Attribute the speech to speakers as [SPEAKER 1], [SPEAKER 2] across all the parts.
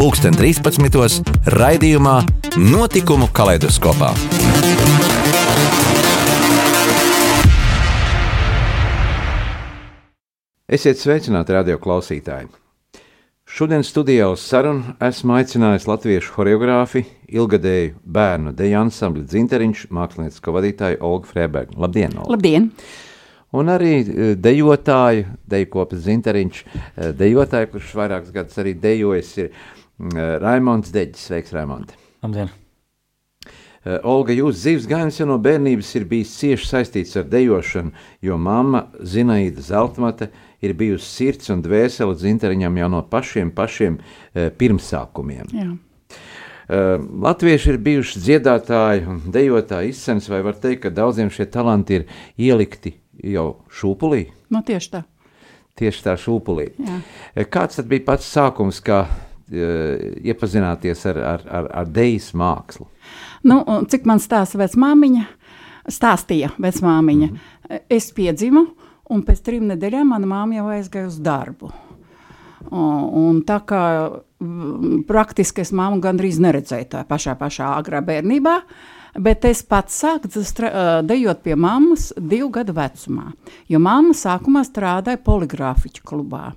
[SPEAKER 1] 2013. raidījumā Notikumu kaleidoskopā. Esiet sveicināti, radio klausītāji! Šodien studijā uz sarunu esmu aicinājis latviešu choreogrāfi, ilgadēju bērnu deju ansambli Zinteriņš, mākslinieckā vadītāju Olgu Freibergu. Labdien! Olga.
[SPEAKER 2] Labdien!
[SPEAKER 1] Un arī e, dejotāju, deju kopas Zinteriņš, e, dejotāju, kurš vairākus gadus arī dejojis, ir Raimons Deģis. Sveiks, Raimonds!
[SPEAKER 3] Labdien!
[SPEAKER 1] Uh, Olga, jūsu dzīves gājums jau no bērnības ir bijis cieši saistīts ar dejošanu, jo mamma Zinaida Zeltmate ir bijusi sirds un dvēsele dzinteriņam jau no pašiem, pašiem uh, pirmsākumiem.
[SPEAKER 2] Jā.
[SPEAKER 1] Latvieši ir bijuši dziedātāji un dejotāji izcens, vai var teikt, ka daudziem šie talanti ir ielikti jau šūpulī?
[SPEAKER 2] Nu, tieši tā.
[SPEAKER 1] Tieši tā šūpulī.
[SPEAKER 2] Jā.
[SPEAKER 1] Kāds tad bija pats sākums, kā iepazināties ar, ar, ar, ar dejas mākslu?
[SPEAKER 2] Nu, cik man stāsta vecmāmiņa, stāstīja vecmāmiņa, mm -hmm. es piedzimu, un pēc trim nedēļām mana māma jau aizgāja uz darbu. Un tā kā praktiski es māmu gandrīz neredzēju tā pašā, pašā agrā bērnībā, bet es pats sāku dejot pie mammas divu gadu vecumā, jo mamma sākumā strādāja poligrāfiķu klubā.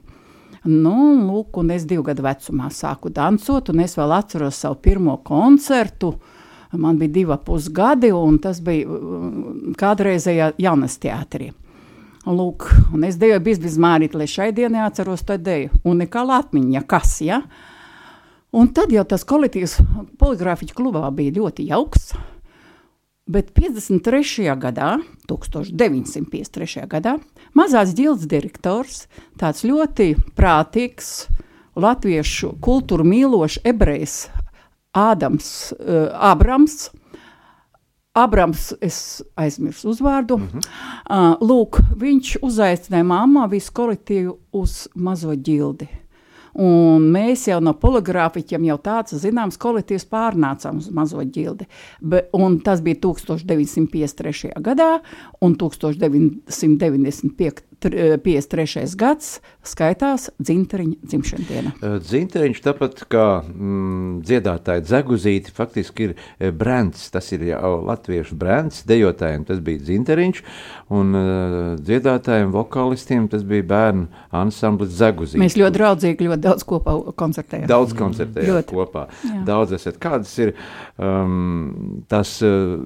[SPEAKER 2] Nu, lūk, un es divu gadu vecumā sāku dansot, un es vēl atceros savu pirmo koncertu. Man bija divi pusgadi, un tas bija mm, kādreizējā jaunas teātrī. Lūk, un es deju bizmārīt, lai šai dienai atceros to deju. Un nekā latmiņa, kas, ja? Un tad jau tas kolektīvs poligrāfiķu klubā bija ļoti jauks. Bet 53. gadā, 1953. gadā, Mazās ģildes direktors, tāds ļoti prātīgs, latviešu kultūru mīlošs ebrejs Ādams uh, Abrams. Abrams, es aizmirsu uzvārdu. Mm -hmm. uh, lūk, viņš uzaicināja mammu visu kolektīvu uz mazo ģildi. Un mēs jau no poligrāfiķiem jau tāds zināms kolektīvs pārnācām uz mazo ģildi. Be, tas bija 1953. gadā un 1995. 53. gads skaitās dzinteriņa dzimšanas diena.
[SPEAKER 1] Dzinteriņš, tāpat kā mm, dziedātāja dzeguzīti, faktiski ir brands, tas ir jau latviešu brands, dejotājiem tas bija dzinteriņš, un uh, dziedātājiem, vokālistiem tas bija bērnu ansamblis dzeguzīti.
[SPEAKER 2] Mēs ļoti draudzīgi, ļoti daudz kopā koncertējām.
[SPEAKER 1] Daudz koncertējām ļoti. kopā. Jā. Daudz esat. Kādas ir um, tas uh,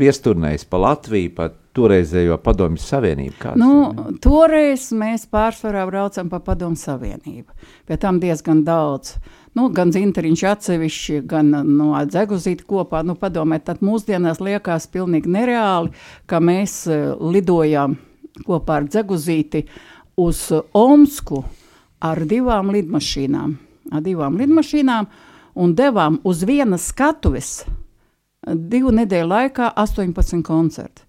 [SPEAKER 1] viesturnējs pa Latviju, pat toreizējo padomju savienību? Kāds,
[SPEAKER 2] nu, toreiz mēs pārsvarā braucam pa padomju savienību. Pie tam diezgan daudz. Nu, gan zinteriņš atsevišķi, gan nu, dzeguzīti kopā. Nu, padomē, tad mūsdienās liekas pilnīgi nereāli, ka mēs uh, lidojam kopā ar dzeguzīti uz Omsku ar divām lidmašīnām. Ar divām lidmašīnām un devām uz vienas skatuves divu nedēļu laikā 18 koncertu.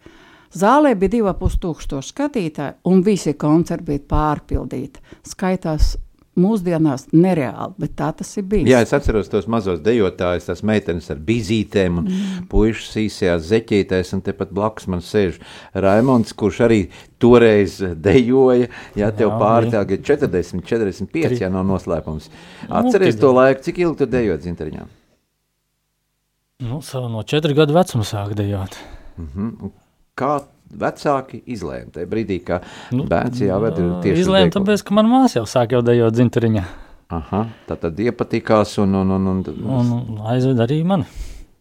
[SPEAKER 2] Zālē bija 2,5 tūkstoši skatītāji, un visi koncerti bija pārpildīti. Skaitās mūsdienās nereāli, bet tā tas ir bijis.
[SPEAKER 1] Jā, es atceros tos mazos dejotājus, tās meitenes ar bizītēm un mm. puikas īsajās zeķītēs, un tepat blakus man sēž Raimons, kurš arī toreiz dejoja, ja tev pāri tagad 40, 45, ja nav noslēpums. Nu, Atceries to laiku, cik ilgi tu dejot zinteriņā?
[SPEAKER 3] Nu, savu no 4 gadu vecuma sāk dejot.
[SPEAKER 1] Mm -hmm kā vecāki izlēma tajā brīdī, kad nu, bērns jāved tieši
[SPEAKER 3] izlēma, tāpēc, ka man māsa jau sāk jau dejot dzinteriņā.
[SPEAKER 1] Aha, tā tad iepatikās un, un, un, un,
[SPEAKER 3] un, un aizved arī mani.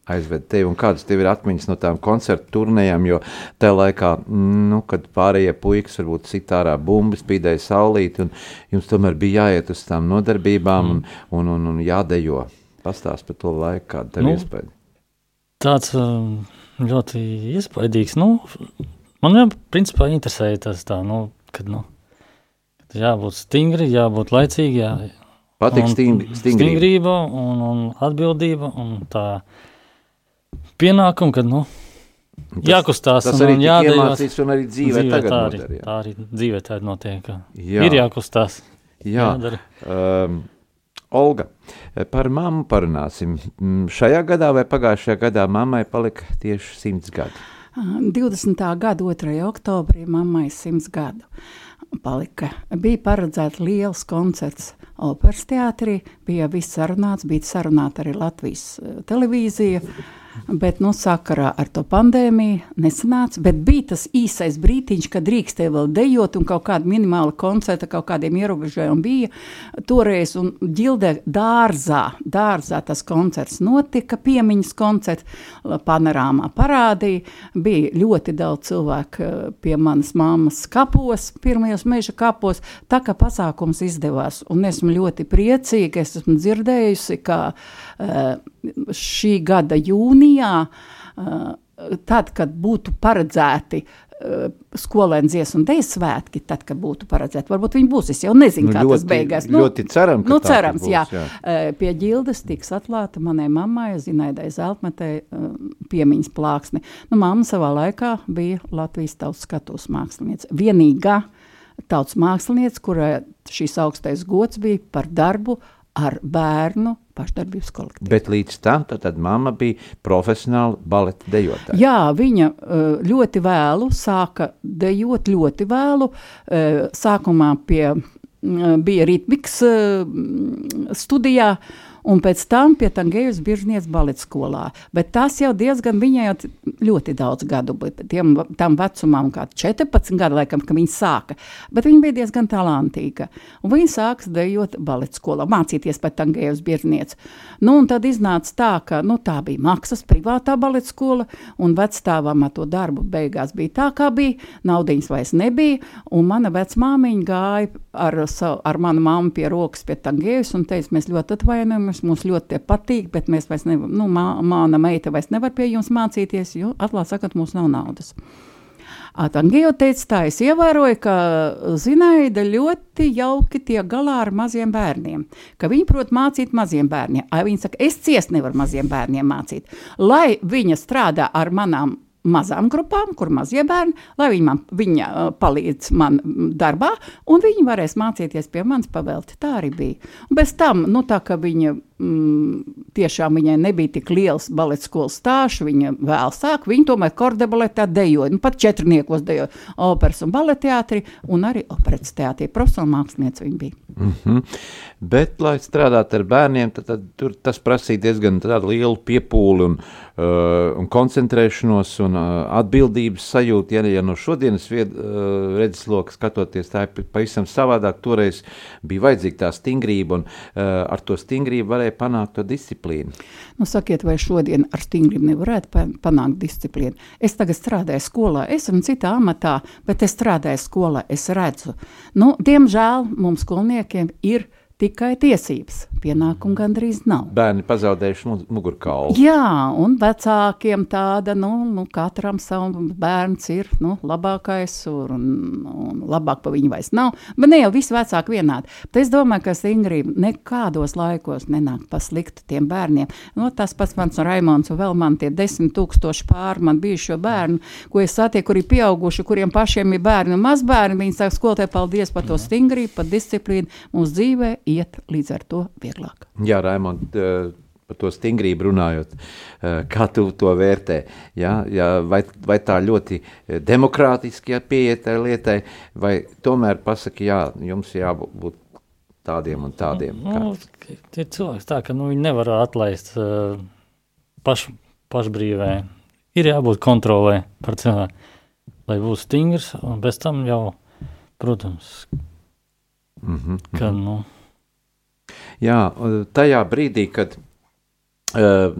[SPEAKER 1] Aizved tevi, un kādas tev ir atmiņas no tām koncertu turnējām, jo tajā laikā, nu, kad pārējie puikas varbūt citārā bumbas, spīdēja saulīt, un jums tomēr bija jāiet uz tām nodarbībām mm. un, un, un, un jādejo. Pastāst par to laiku, kāda tev nu, iespēja.
[SPEAKER 3] Tāds, ļoti iespaidīgs. Nu, man jau principā interesēja tas tā, nu, kad, nu, kad jābūt stingri, jābūt laicīgi, jā.
[SPEAKER 1] Patīk stingri,
[SPEAKER 3] stingrība. Stingrība un, un atbildība un tā pienākumu, kad, nu,
[SPEAKER 1] Tas-
[SPEAKER 3] jākustās
[SPEAKER 1] Tas arī
[SPEAKER 3] jādara.
[SPEAKER 1] iemācīts un arī dzīvē, dzīvē tagad
[SPEAKER 3] tā arī,
[SPEAKER 1] noder, jā.
[SPEAKER 3] tā arī dzīvē tā ir notiek.
[SPEAKER 1] Jā.
[SPEAKER 3] Ir jākustās.
[SPEAKER 1] Jā.
[SPEAKER 3] Jādara.
[SPEAKER 1] Um, Olga, par mammu parunāsim. Mm, Šajā gadā vai pagājušajā gadā mammai palika tieši simts gadi.
[SPEAKER 2] 20. gada 2. oktobrī mammai simts gadu palika. Bija paredzēts liels koncerts operas teātrī, bija viss sarunāts, bija sarunāta arī Latvijas eh, televīzija. Bet, nu, sakarā ar to pandēmiju nesanāca. Bet bija tas īsais brīdiņš, kad drīkstēja vēl dejot, un kaut kāda minimāla koncerta, kaut kādiem ierobežojumiem bija. Toreiz, ģildē dārzā, dārzā tas koncerts notika, piemiņas koncerts, panorāmā parādīja. Bija ļoti daudz cilvēku eh, pie manas mammas kapos, pirmajos meža kapos. Tā kā pasākums izdevās, un esmu ļoti priecīga, es esmu dzirdējusi, ka uh, šī gada jūnijā, uh, tad, kad būtu paredzēti uh, skolēnu dziesmu un dēļu svētki, tad, kad būtu paredzēti, varbūt viņi būs. Es jau nezinu,
[SPEAKER 1] Nu,
[SPEAKER 2] kā tas
[SPEAKER 1] ļoti-
[SPEAKER 2] beigās.
[SPEAKER 1] ļoti ceram, ka
[SPEAKER 2] nu, cerams,
[SPEAKER 1] būs,
[SPEAKER 2] jā.
[SPEAKER 1] jā.
[SPEAKER 2] Pie ģildes tiks atklāta manai mammai, Zinaidai Zeltmetei, uh, piemiņas plāksne. Nu, mamma savā laikā bija Latvijas tautas skatos mākslinieca. Vienīgā tautas mākslinieca, kurai šīs augstais gods bija par darbu ar bērnu pašdarbības kolektīvu.
[SPEAKER 1] Bet līdz tam tad, tad mamma bija profesionāla baleta dejotāja.
[SPEAKER 2] Jā, viņa eh, ļoti vēlu sāka dejot, ļoti vēlu. eh, Sākumā pie, mm, bija ritmikas eh, studijā. Un pēc tam pie Tangējas Biržnieces baleta skolā. Bet tas jau diezgan, viņai jau ļoti daudz gadu, tiem, tam vecumam, kā 14 gadu, laikam, kad viņa sāka. Bet viņa bija diezgan talantīga. Un viņa sāks dejot baleta skolā, mācīties pēc Tangējas Biržnieces. Nu, un tad iznāca tā, ka nu, tā bija maksas privātā baleta skola, un vecstāvam ar to darbu beigās bija tā, kā bija. Naudiņas vairs nebija, un mana vecmāmiņa gāja ar, savu, ar manu mammu pie rokas pie Tangējas un teica, mēs ļoti atvainojamies, mums ļoti patīk, bet mēs vairs nevaram, nu, mā, mana meita vairs nevar pie jums mācīties, jo, atklāt sakot, mums nav naudas. Atangija teica, tā es ievēroju, ka Zinaida ļoti jauki tiek galā ar maziem bērniem. Ka viņi prot mācīt maziem bērniem. Ai, viņa saka, es ciest nevaru maziem bērniem mācīt. Lai viņa strādā ar manām mazām grupām, kur mazie bērni, lai viņi man viņa, uh, palīdz man mm, darbā, un viņi varēs mācīties pie manis pavelti. Tā arī bija. Un bez tam, nu, tā kā viņa mm, tiešām viņai nebija tik liels balets skolas stāsts, viņa vēl sāk, viņa tomēr kordebaletā dejoja, nu, pat četrniekos dejoja operas un baleteātrī, un arī operas teātrī. Profesionāla mākslinieca viņa bija.
[SPEAKER 1] Mm -hmm. Bet, lai strādātu ar bērniem, tad, tad tas prasīja diezgan lielu piepūli un, un koncentrēšanos un uh, atbildības sajūtu. Ja, ja no šodienas uh, redzesloka skatoties, tā ir pa- pavisam savādāk. Toreiz bija vajadzīga tā stingrība, un ar to stingrību varēja panākt to disciplīnu.
[SPEAKER 2] Nu, sakiet, vai šodien ar stingrību nevarētu pa- panākt disciplīnu? Es tagad strādāju skolā, es esmu citā amatā, bet es strādāju skolā, es redzu. Nu, diemžēl mums skolniekiem ir tikai tiesības, pienākumu gandrīz nav.
[SPEAKER 1] Bērni pazaudējuši mu- mugurkaulu.
[SPEAKER 2] Jā, un vecākiem tāda, nu, nu katram savu bērns ir nu, labākais, un, un labāk pa viņu vairs nav. Bet ne jau visi vecāki vienādi. Bet es domāju, ka Ingrīda nekādos laikos nenāk pasliktu tiem bērniem. No, tas pats mans Raimons un vēl man tie desmit tūkstoši pāri man bijušo bērnu, ko es satieku, kuri ir pieauguši, kuriem pašiem ir bērni un mazbērni. Viņi saka, skolotāji, paldies par to stingrību, par disciplīnu. Mūsu dzīvē iet līdz ar to vieglāk.
[SPEAKER 1] Jā, Raimond, eh, par to stingrību runājot, eh, kā tu to vērtē? Jā, jā, vai, vai tā ļoti eh, demokrātiski jā, pieiet tai lietai, vai tomēr pasaki, jā, jums jābūt tādiem un tādiem? Kā?
[SPEAKER 3] Nu, tie cilvēki tā, ka nu, viņi nevar atlaist uh, paš, pašbrīvē. Ir jābūt kontrolē par cilvēku, lai būtu stingrs, un bez tam jau, protams,
[SPEAKER 1] Mm -hmm.
[SPEAKER 3] ka, nu,
[SPEAKER 1] Jā, tajā brīdī, kad. Uh,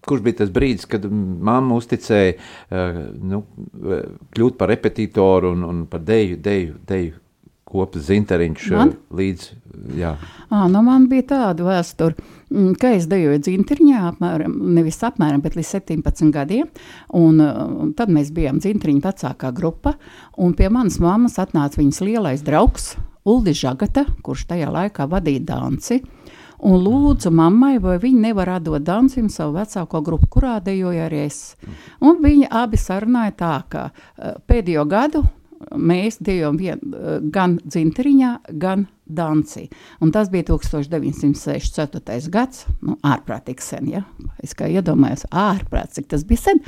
[SPEAKER 1] Kurš bija tas brīdis, kad mamma uzticēja uh, nu, uh, kļūt par repetitoru un, un par deju, deju, deju kopas zinteriņš uh,
[SPEAKER 2] Man?
[SPEAKER 1] līdz. Jā,
[SPEAKER 2] À, nu man bija tāda vēsture, mm, ka es dejoju dzintriņā, apmēram, nevis apmēram, bet līdz 17 gadiem. Un, uh, tad mēs bijām dzintriņa vecākā grupa, un pie manas mammas atnāca viņas lielais draugs, Uldi Žagata, kurš tajā laikā vadīja danci. un lūdzu mammai, vai viņa nevar atdot Dancim savu vecāko grupu, kurā dejoju arī es. Un viņi abi sarunāja tā, ka uh, pēdējo gadu mēs dejojam vien, gan dzinteriņā, gan Danci. Un tas bija 1964. gads, nu, ārprātīgi sen, ja? Es kā iedomājos, ārprāt, cik tas bija sen.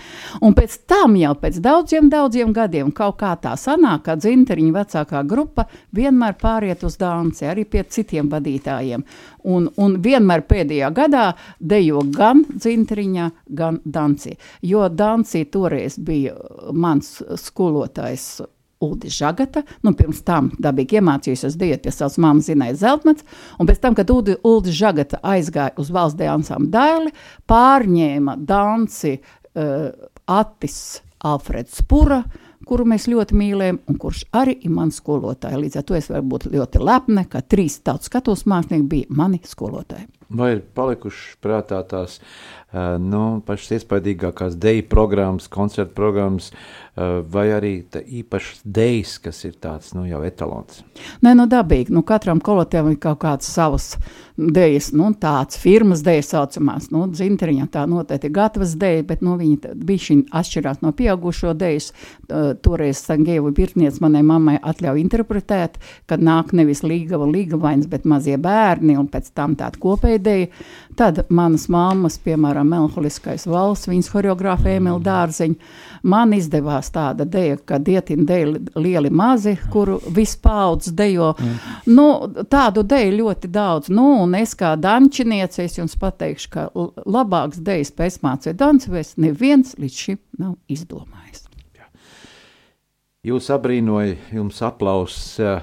[SPEAKER 2] Un pēc tam jau pēc daudziem, daudziem gadiem kaut kā tā sanāk, ka dzinteriņa vecākā grupa vienmēr pāriet uz Danci, arī pie citiem vadītājiem. Un, un vienmēr pēdējā gadā dejo gan dzinteriņa, gan Danci. Jo Danci toreiz bija mans skolotājs Ulris Žagata. Nu, pirms tam dabīgi iemācījusies diētu pie savas mammas Zināja Zeltmats, un pēc tam, kad Ulris Žagata aizgāja uz valsts dēļansām daili, pārņēma danci uh, Atis Alfreds Pura, kuru mēs ļoti mīlējam, un kurš arī ir mans skolotājs. Līdz ar to es varu būt ļoti lepna, ka trīs tautas skatos mākslinieki bija mani skolotāji.
[SPEAKER 1] Vai ir palikušas prātā tās nu, pašas iespaidīgākās deju programmas, koncertu programmas, vai arī īpašas dejas, kas ir tāds nu, jau etalons?
[SPEAKER 2] Nē, nu dabīgi. Nu, katram kolektīvam ir kaut kāds savs dejas, nu, tāds firmas dejas saucamās. Nu, Zinteriņā tā noteikti ir gatavas deja, bet nu, viņi bija šī atšķirās no pieaugušo dejas. Toreiz Sangēvu Birtniec manai mammai atļauj interpretēt, kad nāk nevis līgava līgavains, bet mazie bērni un pēc tam tāda kopēja ideja. Tad manas mammas, piemēram, Melanholiskais valsts, viņas horeogrāfa Emīla Dārziņa, man izdevās tāda deja, ka dietina deja lieli mazi, kuru vispaudzes dejo. Mm. Nu, tādu deju ļoti daudz. Nu, un es kā dančiniece, es jums pateikšu, ka labāks dejas pēc mācīja dancevēs neviens līdz šim nav izdomājis.
[SPEAKER 1] Jūs abrīnoja, jums aplauss Mm,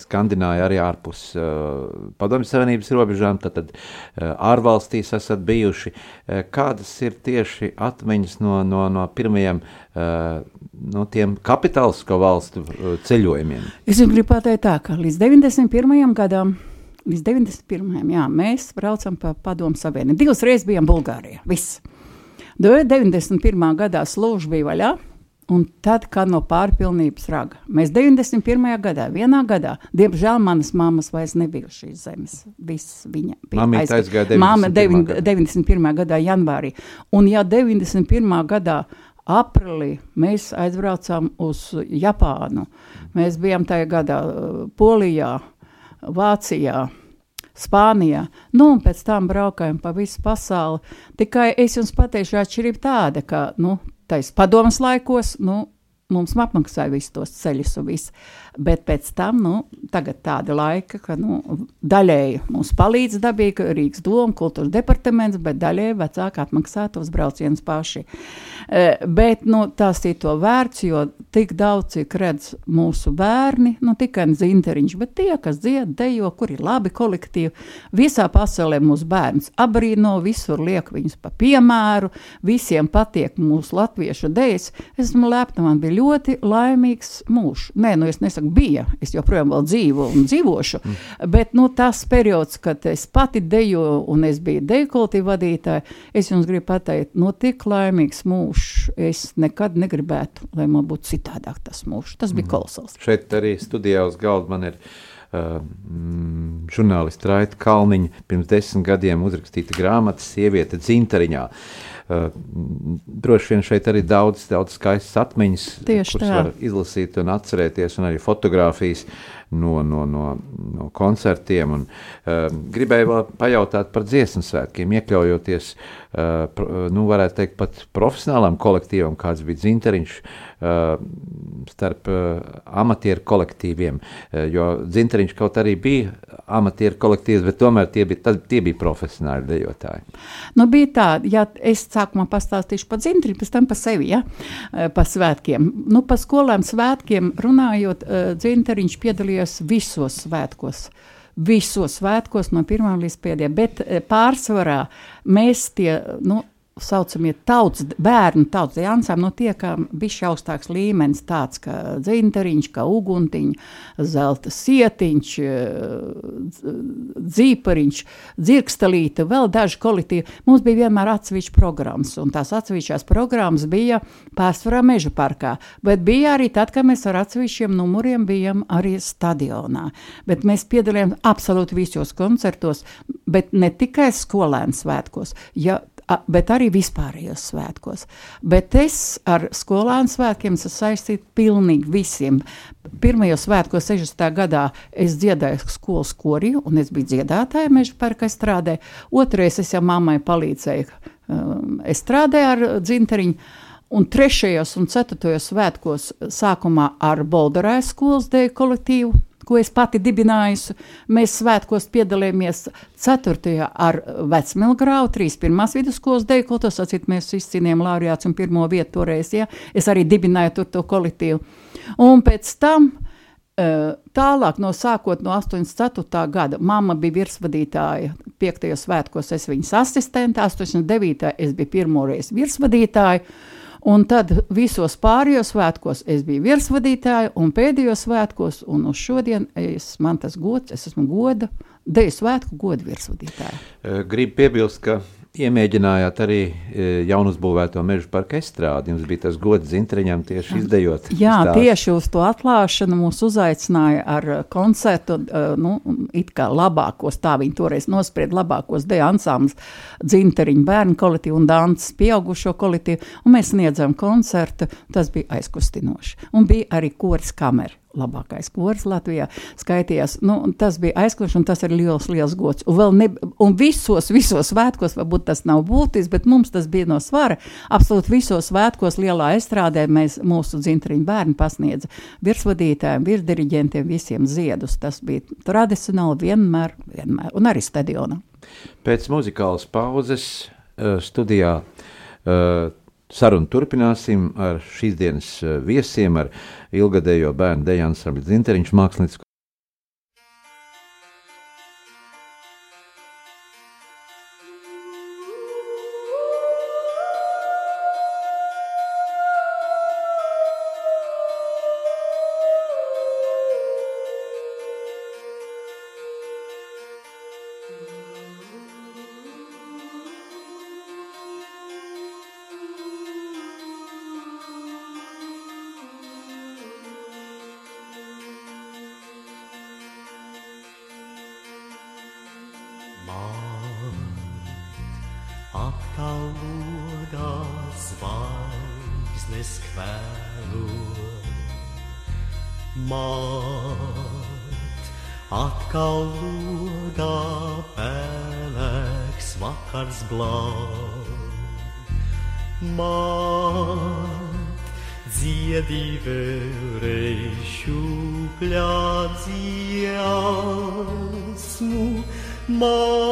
[SPEAKER 1] Skandināja arī ārpus uh, Padomju Savienības robežām, tad, tad uh, ārvalstīs esat bijuši. Uh, kādas ir tieši atmiņas no, no, no pirmajiem uh, no tiem kapitālisko valstu uh, ceļojumiem?
[SPEAKER 2] Es gribu pateikt tā, ka līdz 91. gadam. Līdz 91. Jā, mēs braucam pa Padomu Savienību. Divas reizes bijām Bulgārijā. Viss. 91. gadā slūža bija vaļā. Un tad, kad no pārpilnības raga, mēs 91. gadā, vienā gadā, diemžēl manas mammas vairs nebija šīs zemes. Viss viņa
[SPEAKER 1] bija aizgāja 91.
[SPEAKER 2] Māma 91. gadā janvārī. Un ja 91. gadā aprīlī mēs aizbraucām uz Japānu, mēs bijām tajā gadā uh, Polijā, Vācijā. Spānijā, nu, un pēc tam braukājām pa visu pasauli. Tikai es jums pateikšu, atšķirība tāda, ka, nu, tais padomas laikos, nu, mums apmaksāja visus tos ceļus un visu. Bet pēc tam, nu, tagad tāda laika, ka nu, daļēji mums palīdz dabīgi Rīgas doma, kultūras departaments, bet daļēji vecāki apmaksā tos braucienus paši. E, bet nu, tas ir to vērts, jo tik daudz, cik redz mūsu bērni, nu tikai zinteriņš, bet tie, kas dzied, dejo, kur ir labi kolektīvi, visā pasaulē mūsu bērns abrīno, visur liek viņus pa piemēru, visiem patiek mūsu latviešu dejas. Es esmu lepna, man bija ļoti laimīgs mūžs. Nē, nu es nesaku, bija. Es joprojām vēl dzīvo un dzīvošu. Mm. Bet nu, tas periods, kad es pati dejoju un es biju dekoltīva vadītāja, es jums gribu pateikt, no nu, tik laimīgs mūžs es nekad negribētu, lai man būtu citādāk tas mūžs. Tas bija mm. kolosāls.
[SPEAKER 1] Šeit arī studijā uz galda man ir. Uh, mm, žurnālisti Raita Kalniņa pirms desmit gadiem uzrakstīta grāmata Sieviete dzintariņā. Uh, Uh, droši vien šeit arī daudz, daudz skaistas atmiņas,
[SPEAKER 2] Tieši
[SPEAKER 1] kuras tā. var izlasīt un atcerēties, un arī fotografijas no, no, no, no koncertiem. Un, uh, gribēju vēl pajautāt par dziesmu svētkiem, iekļaujoties, uh, nu, varētu teikt, pat profesionālam kolektīvam, kāds bija Zinteriņš, uh, starp uh, amatieru kolektīviem, uh, jo Zinteriņš kaut arī bija amatieru kolektīvs, bet tomēr tie bija, tas, tie bija profesionāli dejotāji.
[SPEAKER 2] Nu, bija tā, ja es sākumā pastāstīšu par Zinteriņu, pēc tam par sevi, ja, par svētkiem. Nu, par skolām svētkiem runājot, uh, Zinteriņš piedalījās visos svētkos visos svētkos, no pirmā līdz pēdējā. Bet pārsvarā mēs tie nu, saucamie tauts, bērnu tautas ansambļi, nu tie, kā bišķi augstāks līmenis, tāds kā dzinteriņš, kā uguntiņš, zelta sietiņš, dzīpariņš, dzirkstalīte, vēl daži kolektīvi. Mums bija vienmēr atsevišķi programmas, un tās atsevišķās programmas bija pārsvarā meža parkā, bet bija arī tad, kad mēs ar atsevišķiem numuriem bijām arī stadionā. Bet mēs piedalījāmies absolūti visos koncertos, bet ne tikai skolēnu svētkos. Ja bet arī vispārējos svētkos. Bet es ar skolēnu svētkiem esmu saistīta pilnīgi visiem. Pirmajos svētkos, 60. gadā, es dziedāju skolas koriju, un es biju dziedātāja meža parka strādē. Otrais es jau mammai palīdzēju, um, es strādāju ar dzinteriņu. Un trešajos un ceturtajos svētkos sākumā ar Bolderājas skolas dēļu kolektīvu ko es pati dibinājusi. Mēs svētkos piedalījāmies 4. ar Vecmilgrāvu, 3. vidusskolas dekoltos, acīt mēs izcīnījām laureāts un pirmo vietu toreiz, ja, es arī dibināju tur to kolektīvu. Un pēc tam eh, Tālāk, no sākot no 84. gada, mamma bija virsvadītāja. 5. svētkos es viņas asistente, 89. es biju pirmoreiz virsvadītāja. Un tad visos pārējos svētkos es biju virsvadītāja, un pēdējos svētkos, un uz šodien es, man tas gods, es esmu goda, deju svētku godu virsvadītāja.
[SPEAKER 4] Gribu piebilst, ka Iemēģinājāt arī e, jaunuzbūvēto meža parka estrādi. Jums bija tas gods zintriņam tieši izdejot.
[SPEAKER 2] Jā, stāstu. tieši uz to atklāšanu mūs uzaicināja ar e, koncertu, e, nu, it kā labākos, tā viņi toreiz nospried labākos deju ansāmas dzinteriņu bērnu kolektīvu un dances pieaugušo kolektīvu, un mēs sniedzam koncertu, tas bija aizkustinoši. Un bija arī koris kamera labākais koris Latvijā skaitījās. Nu, tas bija aizklašs, un tas ir liels, liels gods. Un, ne, un visos, visos svētkos, varbūt tas nav būtisks, bet mums tas bija no svara. Absolūti visos svētkos lielā estrādē mēs mūsu dzintriņu bērni pasniedza virsvadītājiem, virsdiriģentiem, visiem ziedus. Tas bija tradicionāli vienmēr, vienmēr un arī stadionā.
[SPEAKER 4] Pēc muzikālas pauzes uh, studijā uh, Sarunu turpināsim ar šīs dienas eh, viesiem, ar ilgadējo bērnu blau. Man dziedīvērai šūpļā dziesmu, man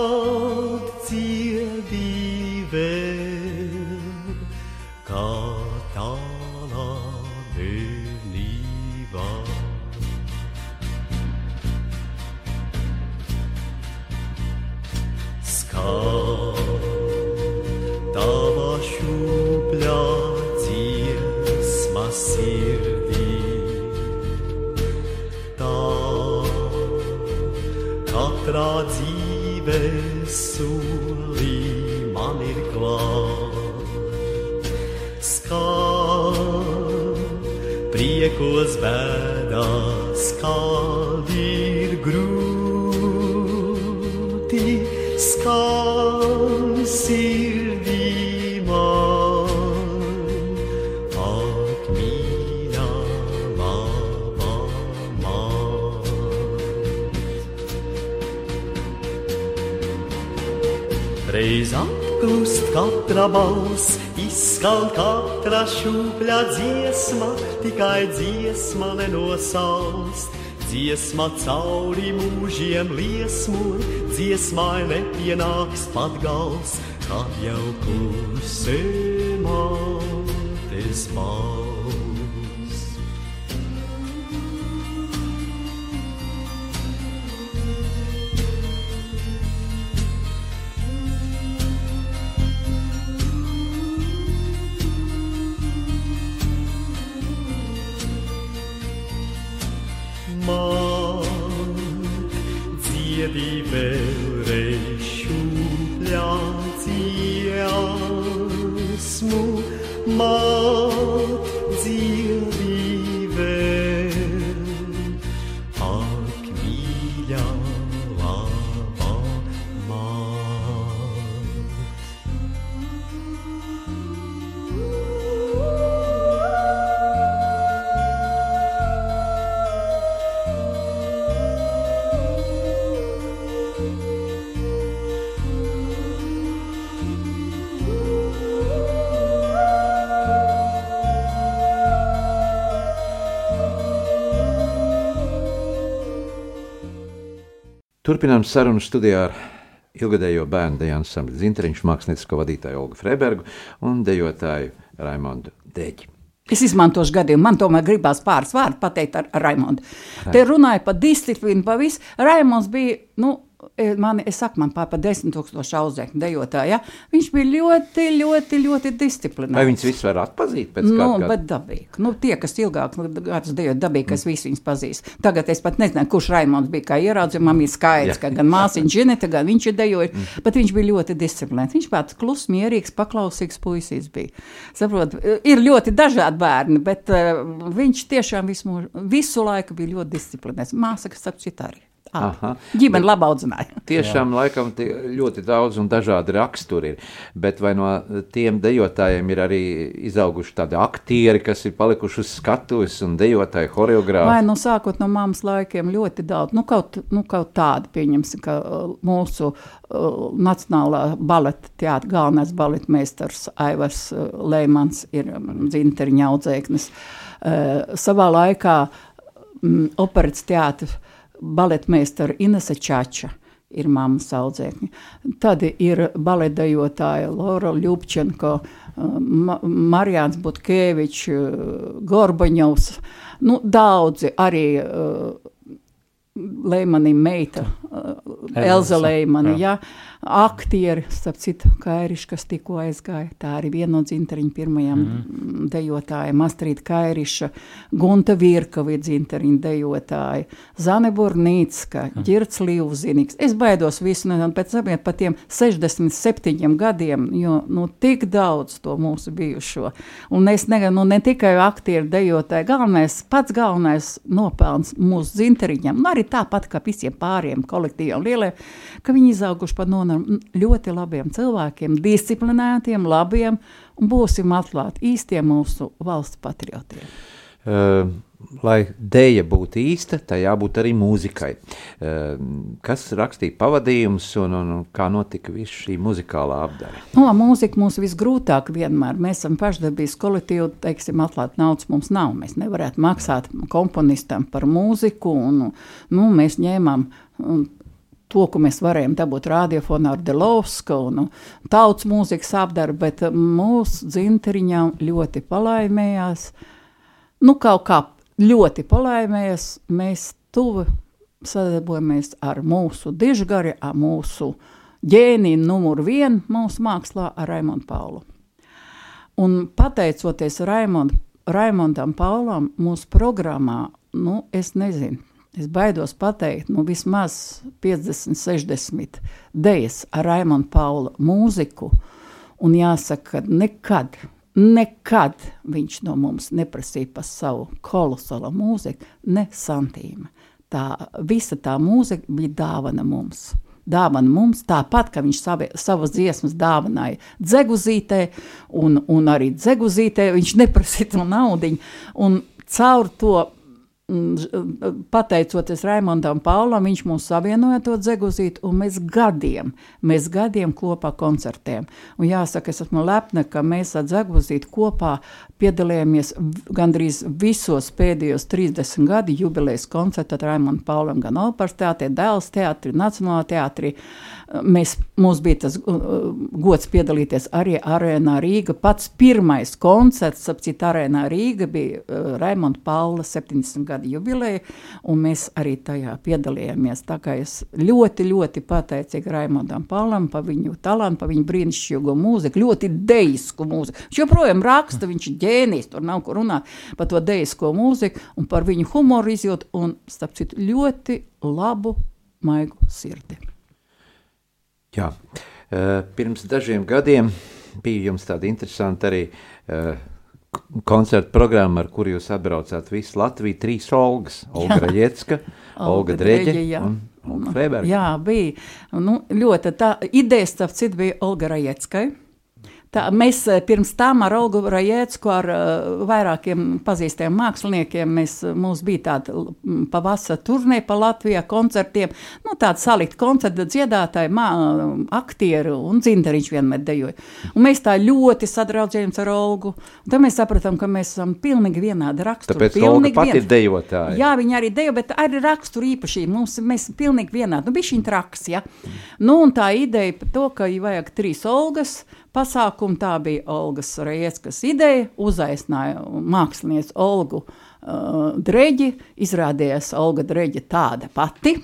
[SPEAKER 4] deju ansambļu Zinteriņš māksliniecisko
[SPEAKER 5] katra balss, izskan katra šūpļa dziesma, tikai dziesma nenosāst. Dziesma cauri mūžiem liesmo, dziesmai nepienāks pat gals, kad jau klusē mātes balss.
[SPEAKER 1] Turpinām sarunu studijā ar ilgadējo bērnu deju ansambli Zintriņš, māksliniecisko vadītāju Olgu Freibergu un dejotāju Raimondu Deģi.
[SPEAKER 2] Es izmantošu gadījumu, man tomēr gribās pāris vārdus pateikt ar, Raimondu. Te runāja par disciplīnu, par visu. Raimonds bija, nu, man, es saku, man pār par desmit tūkstošu audzēkņu dejotāju, ja? viņš bija ļoti, ļoti, ļoti disciplinēts.
[SPEAKER 1] Vai viņas viss var atpazīt pēc
[SPEAKER 2] Nu,
[SPEAKER 1] kāda
[SPEAKER 2] bet dabīgi. Nu, tie, kas ilgāk gadus dejot, dabīgi, kas visi viņus pazīst. Tagad es pat nezinu, kurš Raimons bija, kā ieraudzīju, man ir skaidrs,
[SPEAKER 1] Jā.
[SPEAKER 2] ka gan māsiņa Džineta, gan viņš ir dejojis, bet viņš bija ļoti disciplinēts. Viņš tāds klus, mierīgs, paklausīgs puisīs bija. Saprot, ir ļoti dažādi bērni, bet uh, viņš tiešām visu, visu laiku bija ļoti disciplinēts. Māsa, kas saka, citā arī.
[SPEAKER 1] Aha.
[SPEAKER 2] Ģimene labi audzināja.
[SPEAKER 1] Tiešām laikam tie ļoti daudz un dažādi raksturi ir. Bet vai no tiem dejotājiem ir arī izauguši tādi aktieri, kas ir palikuši uz skatuves un dejotāji,
[SPEAKER 2] Vai
[SPEAKER 1] horeogrāfi?
[SPEAKER 2] nu sākot no mammas laikiem ļoti daudz, nu kaut, nu kaut tādi, pieņemsim, ka uh, mūsu uh, Nacionālā baleta teātra galvenais baletmeistars Aivars uh, Leimans ir um, zinteriņa audzēknis. Uh, savā laikā um, operas teātra baletmeistara Inese Čača ir mammas audzēkņi. Tad ir baletdejotāja Laura Ljubčenko, Ma Marijāns Butkevičs, Gorbaņovs, nu, daudzi arī uh, Leimanim meita, uh, Elza Leimani, jā. Aktieri, starp citu, Kairiš, kas tikko aizgāja, tā arī viena no dzinteriņa pirmajām mm. dejotājiem, Astrīda Kairiša, Gunta Virkava ir dzinteriņa dejotāja, Zane Burnīcka, Ģirts Līvzinīgs. Es baidos visu, nezinu, pēc sabiet par tiem 67 gadiem, jo, nu, tik daudz to mūsu bijušo. Un es neganu, nu, ne tikai aktieri dejotāji, galvenais, pats galvenais nopelns mūsu dzinteriņam, un arī tāpat kā visiem pāriem kolektīviem lieliem, ka viņi izauguši par nonam ļoti labiem cilvēkiem, disciplinētiem, labiem, un būsim atklāti īstiem mūsu valsts patriotiem.
[SPEAKER 1] Uh, lai dēļa būtu īsta, tai jābūt arī mūzikai. Uh, kas rakstīja pavadījumus un, un, un kā notika viss šī muzikālā apdare?
[SPEAKER 2] No, mūzika mums visgrūtāk vienmēr. Mēs esam pašdarbības kolektīvi, teiksim, atklāt naudas mums nav. Mēs nevarētu maksāt komponistam par mūziku, un nu, mēs ņēmām un, to, ko mēs varējām dabūt radiofonā ar Delovska un tautas mūzikas apdarbu, bet mūsu dzinteriņām ļoti palaimējās. Nu, kaut kā ļoti palaimējās, mēs tuvu sadarbojamies ar mūsu dižgari, ar mūsu ģēniju numuru vienu mūsu mākslā, ar Raimondu Paulu. Un pateicoties Raimond, Raimondam Paulam, mūsu programmā, nu, es nezinu, es baidos pateikt, nu, vismaz 50, 60 dejas ar Raimondu Paula mūziku, un jāsaka, ka nekad, nekad viņš no mums neprasīja par savu kolosālo mūziku, ne santīma. Tā, visa tā mūzika bija dāvana mums. Dāvana mums, tāpat kā viņš savi, savas dziesmas dāvināja Dzeguzītē, un, un arī Dzeguzītē viņš neprasīja to naudu. Caur to pateicoties Raimondam Paulam, viņš mūs savienoja to dzeguzīt, un mēs gadiem, mēs gadiem kopā koncertējam. Un jāsaka, es esmu lepna, ka mēs ar dzeguzīt kopā piedalījāmies gandrīz visos pēdējos 30 gadu jubilejas koncertos ar Raimondu Paulam, gan operas teātrī, Dēls teātrī, Nacionālā teātrī. Mēs, mums bija tas uh, uh, gods piedalīties arī arēnā Rīga. Pats pirmais koncerts, ap citu arēnā Rīga, bija uh, Raimonda Paula 70 gadu jubileja, un mēs arī tajā piedalījāmies. Tā kā es ļoti, ļoti pateicīga Raimondam Paulam par viņu talantu, par viņu brīnišķīgo mūziku, ļoti deisku mūziku. Viņš joprojām raksta, viņš ir ģēnijs, tur nav ko runāt par to deisko mūziku un par viņu humoru izjūtu un, starp citu, ļoti labu, maigu sirdi.
[SPEAKER 1] Jā. Eh, Pirms dažiem gadiem bija jums tāda interesanta arī uh, koncerta programma, ar kuru jūs atbraucāt visu Latviju. Trīs Olgas - Olga Raļecka, Olga Dreģe un Olga Freiberga.
[SPEAKER 2] Jā, bija. Nu, ļoti tā ideja, starp citu, bija Olga Rajeckai. Tā, mēs eh, pirms tam ar Olgu Rajecku, ar uh, vairākiem pazīstamiem māksliniekiem, mēs, eh, mums bija tāda pavasara turnē pa Latvijā koncertiem, nu tāda salikta koncerta dziedātāji, mā, aktieri un dzintariņš vienmēr dejoja. Un mēs tā ļoti sadraudzējāmies ar Olgu, un tad mēs sapratām, ka mēs esam pilnīgi vienādi raksturi.
[SPEAKER 1] Tāpēc Olga pati ir dejotāja.
[SPEAKER 2] Jā, viņa arī dejo, bet arī rakstura īpašība. Mums mēs pilnīgi vienādi. Nu, šī traks, ja. Nu, un tā ideja par to, ka vajag trīs Olgas pasākumu, tā bija Olgas Rieckas ideja. Uzaicināja mākslinieci Olgu uh, Dreģi. Izrādījās Olga Dreģi tāda pati.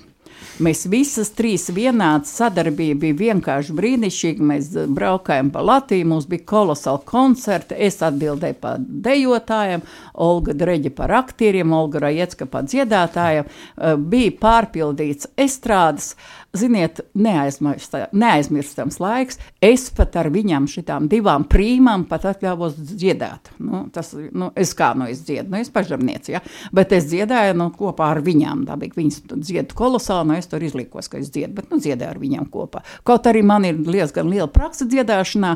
[SPEAKER 2] Mēs visas trīs vienādi sadarbība bija vienkārši brīnišķīga. Mēs eh, braukājām pa Latviju, mums bija kolosāli koncerti. Es atbildēju par dejotājiem, Olga Dreģa par aktieriem, Olga Rajecka par dziedātājiem. Eh, Bija pārpildīts estrādes. Ziniet, neaizmirstams laiks. Es pat ar viņām šitām divām prīmām pat atļāvos dziedāt. Nu, tas, nu, es kā nu es dziedu, nu es pažarnieci, ja? bet es dziedāju nu, kopā ar viņām. Dabīgi viņas dziedu kolosāli, nu es tur izlikos, ka es dziedu, bet nu dziedāju ar viņām kopā. Kaut arī man ir diezgan liela praksa dziedāšanā,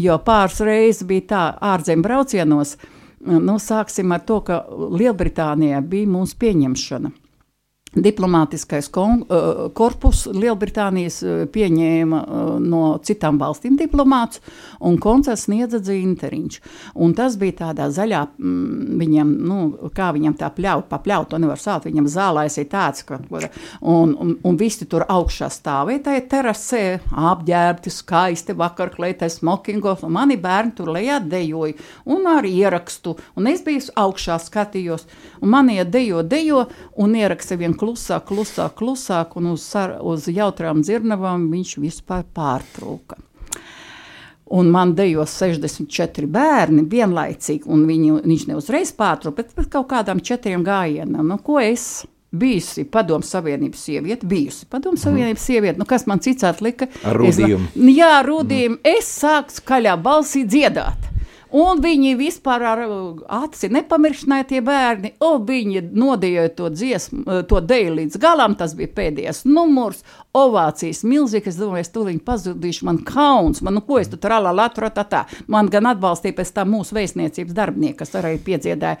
[SPEAKER 2] jo pāris reizes bija tā ārzem braucienos, nu sāksim ar to, ka Lielbritānijā bija mūsu pieņemšana. Diplomātiskais kon, uh, korpus Lielbritānijas uh, pieņēma uh, no citām valstīm diplomāts, un koncerts sniedza dzinteriņš. Un tas bija tādā zaļā, mm, viņam, nu, kā viņam tā pļaut, to nevar sākt, viņam zālēs ir tāds, ka, un, un, un visi tur augšā stāvēja tajā terasē, apģērbti, skaisti, vakarklētai, smokingos, un mani bērni tur lejā dejoja, un ar ierakstu, un es biju augšā skatījos, un man iet dejo, dejo, un ieraksta vien klusāk, klusāk, klusāk, un uz, sar, uz jautrām dzirnavām viņš vispār pārtrūka. Un man dejo 64 bērni vienlaicīgi, un viņi, viņš ne uzreiz pārtrūka, bet pēc kaut kādām četriem gājienam. Nu, ko es? Bijusi padomu savienības sieviete, bijusi padomu savienības sieviete. Nu, kas man cits atlika?
[SPEAKER 1] Ar
[SPEAKER 2] Es-
[SPEAKER 1] rūdījumu.
[SPEAKER 2] Jā, rudījumu. Mm. Es sāku skaļā balsī dziedāt. Un viņi vispār ar uh, aci nepamirstināja tie bērni. O, viņi nodējoja to dziesmu, uh, to deju līdz galam. Tas bija pēdējais numurs, ovācijas milzīgs. Es domāju, es tūlīt pazudīšu, man kauns, man nu ko es tur trālā latvā tā tā. Man gan atbalstīja pēc tam mūsu vēstniecības darbinieki, kas arī piedziedāja.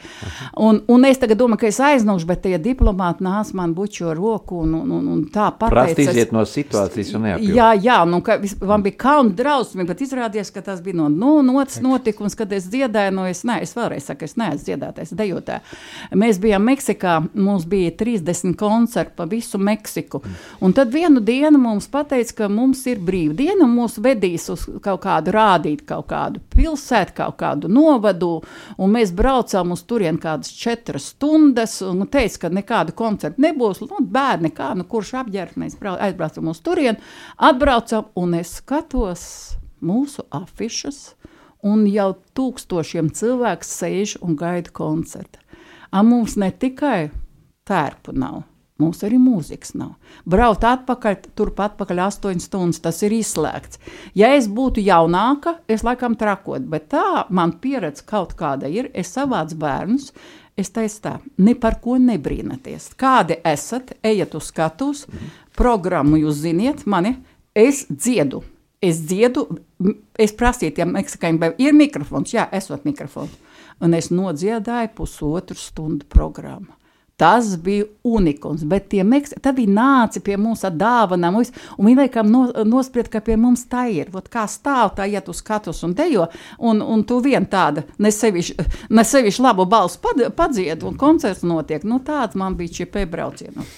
[SPEAKER 2] Un, un es tagad domāju, ka es aiznošu, bet tie diplomāti nāca man bučo roku un, un, un, un tā pateica.
[SPEAKER 1] iziet no situācijas un neapjūt.
[SPEAKER 2] Jā, jā, nu, ka vis- man bija kauna drausmīgi, bet izrādījās, ka tas bija no nu, otras notikums, kad es dziedāju. Nu, es, ne, es vēlreiz saku, es neesmu dziedātājs, dejotāja. Mēs bijām Meksikā, mums bija 30 koncerti pa visu Meksiku. Un tad vienu dienu mums pateica, ka mums ir brīvdiena un mūs vedīs uz kaut kādu rādīt, kaut kādu pilsētu, kaut kādu novadu. Un mēs braucām uz turieni kādas četras stundas un teica, ka nekādu koncertu nebūs. Nu, bērni, kā, nu, kurš apģērbs, mēs brau- aizbraucam uz turieni, atbraucam un es skatos mūsu afišas. Un jau tūkstošiem cilvēku sēž un gaida koncertu. A mums ne tikai tērpu nav, mums arī mūzikas nav. Braukt atpakaļ, turpat atpakaļ 8 stundas, tas ir izslēgts. Ja es būtu jaunāka, es laikam trakot, bet tā man pieredze kaut kāda ir. Es savācu bērnus, es teicu tā, ne par ko nebrīnaties. Kādi esat, ejiet uz skatuves, programmu jūs ziniet, mani, es dziedu. Es dziedu, es prasīju tiem meksikāņiem, vai ir mikrofons, jā, esot mikrofons. Un es nodziedāju pusotru stundu programmu. Tas bija unikums, bet tie meksikaņi, tad viņi nāca pie mums ar dāvanām, un viņi laikam no, nospried, ka pie mums tā ir. Vot kā stāv tā, ja tu skatus un dejo, un, un tu vien tāda nesevišķi ne sevišķi labu balsu pad, padzied, un koncerts notiek. Nu, tāds man bija šie piebraucieni.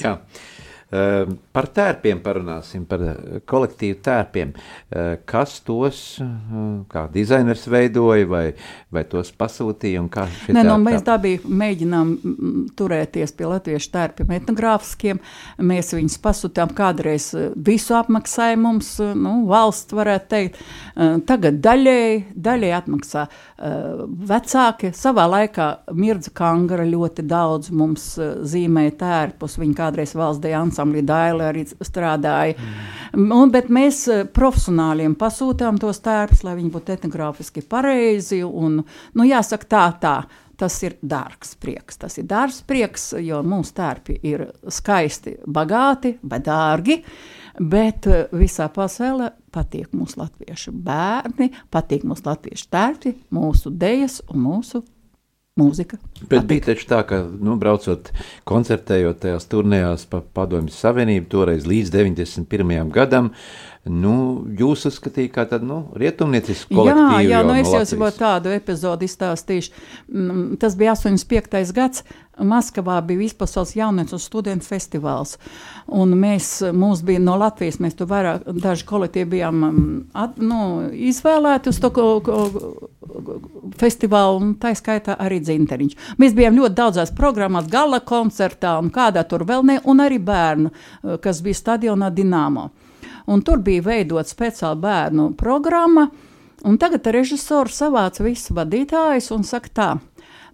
[SPEAKER 1] Jā. Uh, par tērpiem parunāsim, par uh, kolektīvu tērpiem. Uh, kas tos, uh, kā dizainers veidoja, vai, vai tos pasūtīja
[SPEAKER 2] Nē, no,
[SPEAKER 1] tērpi
[SPEAKER 2] mēs bija mēģinām turēties pie latviešu tērpiem etnogrāfiskiem. Mēs viņus pasūtām kādreiz eh, visu apmaksāja mums, eh, nu, valsts varētu teikt. Eh, Tagad daļēji, daļēji atmaksā eh, vecāki. Savā laikā Mirdza Kangara ļoti daudz mums eh, zīmēja tērpus. Viņa kādreiz valsts ansambļa ansamblī Daila arī strādāja. Mm. Un, bet mēs eh, profesionāļiem pasūtām tos tērpus, lai viņi būtu etnogrāfiski pareizi. Un, nu, jāsaka tā, tā. Tas ir dārgs prieks. Tas ir dārgs prieks, jo mūsu tērpi ir skaisti, bagāti, bet dārgi. Bet eh, visā pasaulē patīk mūsu latviešu bērni, patīk mūsu latviešu tērpi, mūsu dejas un mūsu mūzika.
[SPEAKER 1] Bet bija taču tā, ka, nu, braucot, koncertējot tajās turnējās pa Padomju Savienību, toreiz līdz 91. gadam, nu, jūs uzskatīja kā tādu, nu, rietumniecisku kolektīvu.
[SPEAKER 2] Jā, jā, nu
[SPEAKER 1] no
[SPEAKER 2] es jau vēl tādu epizodu izstāstīšu. Mm, Tas bija 85. gads. Maskavā bija vispasaules jauniešu un studentu festivāls. Un mēs, mums bija no Latvijas, mēs tur vairāk, daži kolektīvi bijām mm, at, nu, izvēlēti uz to ko, ko, festivālu, un tā skaitā arī dzinteriņš. Mēs bijām ļoti daudzās programmās, gala koncertā un kādā tur vēl ne, un arī bērnu, eh, kas bija stadionā Dinamo. Un tur bija veidot speciāla bērnu programma, un tagad režisors savāca visus vadītājus un saka tā.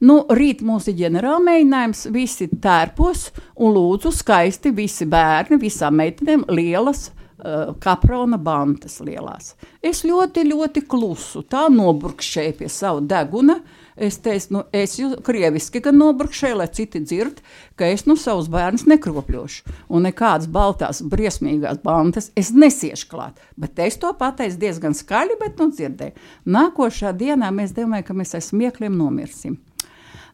[SPEAKER 2] Nu, rīt mums ir ģenerālmēģinājums, visi tērpos un lūdzu skaisti visi bērni, visām meitenēm lielas uh, kaprona bantas lielās. Es ļoti, ļoti klusu, tā noburkšēju pie sava deguna. Es teicu, nu, es jau krieviski gan nobrukšēju, lai citi dzird, ka es nu savus bērnus nekropļošu. Un nekādas baltās, briesmīgās bandas es nesiešu klāt. Bet es to pateicu diezgan skaļi, bet nu dzirdēju. Nākošā dienā mēs domājam, ka mēs ar smiekliem nomirsim.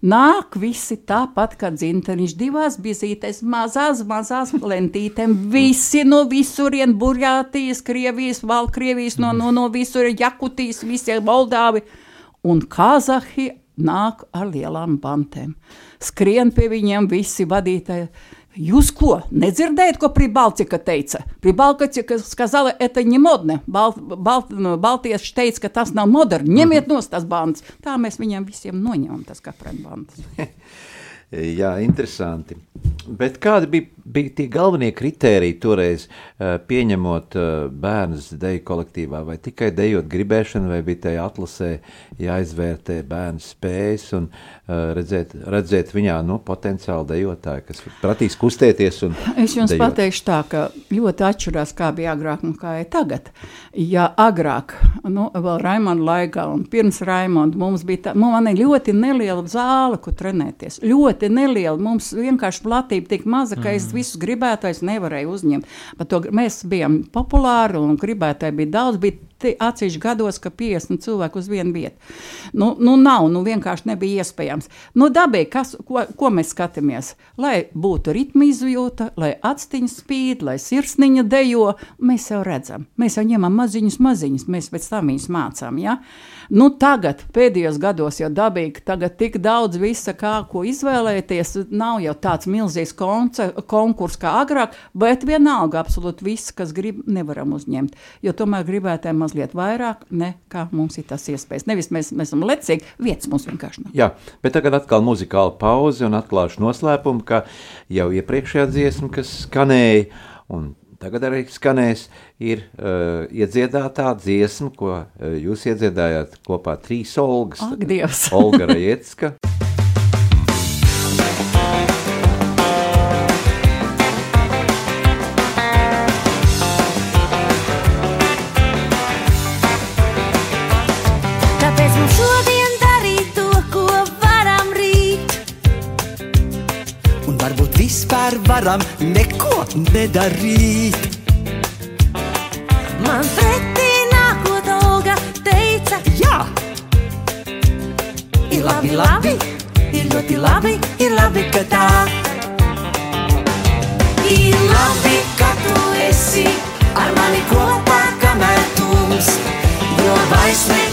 [SPEAKER 2] Nāk visi tāpat kā dzinteriņš, divās bizītēs, mazās, mazās lentītēm. Visi no visurien, Burjātijas, Krievijas, Valkrievijas, no, no, no visurien, Jakutijas, visi Moldāvi. Un Kazahi nāk ar lielām bantēm. Skrien pie viņiem visi vadītāji. Jūs ko? Nedzirdējat, ko Pribaltika teica? Pribaltika сказала, это не модно. Бал, бал, nu, Baltieši teica, ka tas nav moderni. Ņemiet nost tās bandas. Tā mēs viņiem visiem noņemam tas kaprēm bandas.
[SPEAKER 1] Jā, interesanti. Bet kādi bija, bija tie galvenie kriteriji toreiz, eh, pieņemot eh, bērnus deju kolektīvā? Vai tikai dejot gribēšanu, vai bija tajā atlasē jāizvērtē bērnu spējas un eh, redzēt, redzēt viņā nu, potenciālu dejotāju, kas pratīs kustēties
[SPEAKER 2] Es jums
[SPEAKER 1] dejot?
[SPEAKER 2] pateikšu tā, ka ļoti atšķirās, kā bija agrāk un kā ir tagad. Ja agrāk, nu, vēl Raimonda laikā un pirms Raimonda mums bija tā, man ir ļoti neliela zāle, kur trenēties. Ļoti neliela. Mums vienkārši platība tik maza, ka es visus gribētājus nevarēju uzņemt. Bet to, mēs bijām populāri un gribētāji bija daudz. Bija Atsevišķi gados, ka 50 cilvēku uz vienu vietu. Nu, nu nav, nu vienkārši nebija iespējams. Nu, dabīgi, kas, ko, ko mēs skatāmies? Lai būtu ritma izjūta, lai atstiņas spīd, lai sirsniņa dejo, mēs jau redzam. Mēs jau ņemam maziņus, maziņus, mēs pēc tam viņus mācām. Ja? Nu, tagad, pēdējos gados jau dabīgi, tagad tik daudz visa, kā ko izvēlēties, nav jau tāds milzīgs konkurss kā agrāk, bet vienalga absolūti viss, kas grib, nevaram uzņemt. Jo tomēr gribētājiem mazliet vairāk, nekā mums ir tas iespējas. Nevis mēs, mēs esam lecīgi, vietas mums vienkārši nav.
[SPEAKER 1] Jā, bet tagad atkal muzikāla pauze un atklāšu noslēpumu, ka jau iepriekšējā dziesma, kas skanēja, un tagad arī skanēs, ir uh, iedziedātā dziesma, ko uh, jūs iedziedājāt kopā trīs Olgas.
[SPEAKER 2] Ak, Dievs!
[SPEAKER 1] Olga Rajecka.
[SPEAKER 6] varam
[SPEAKER 4] neko nedarīt.
[SPEAKER 6] Man pretī nākot Olga teica,
[SPEAKER 4] Jā,
[SPEAKER 6] ir labi, labi, ir ļoti labi, ir labi, ka tā. Ir labi, ka tu esi ar mani kopā, kamēr tums. Jo vairs nekad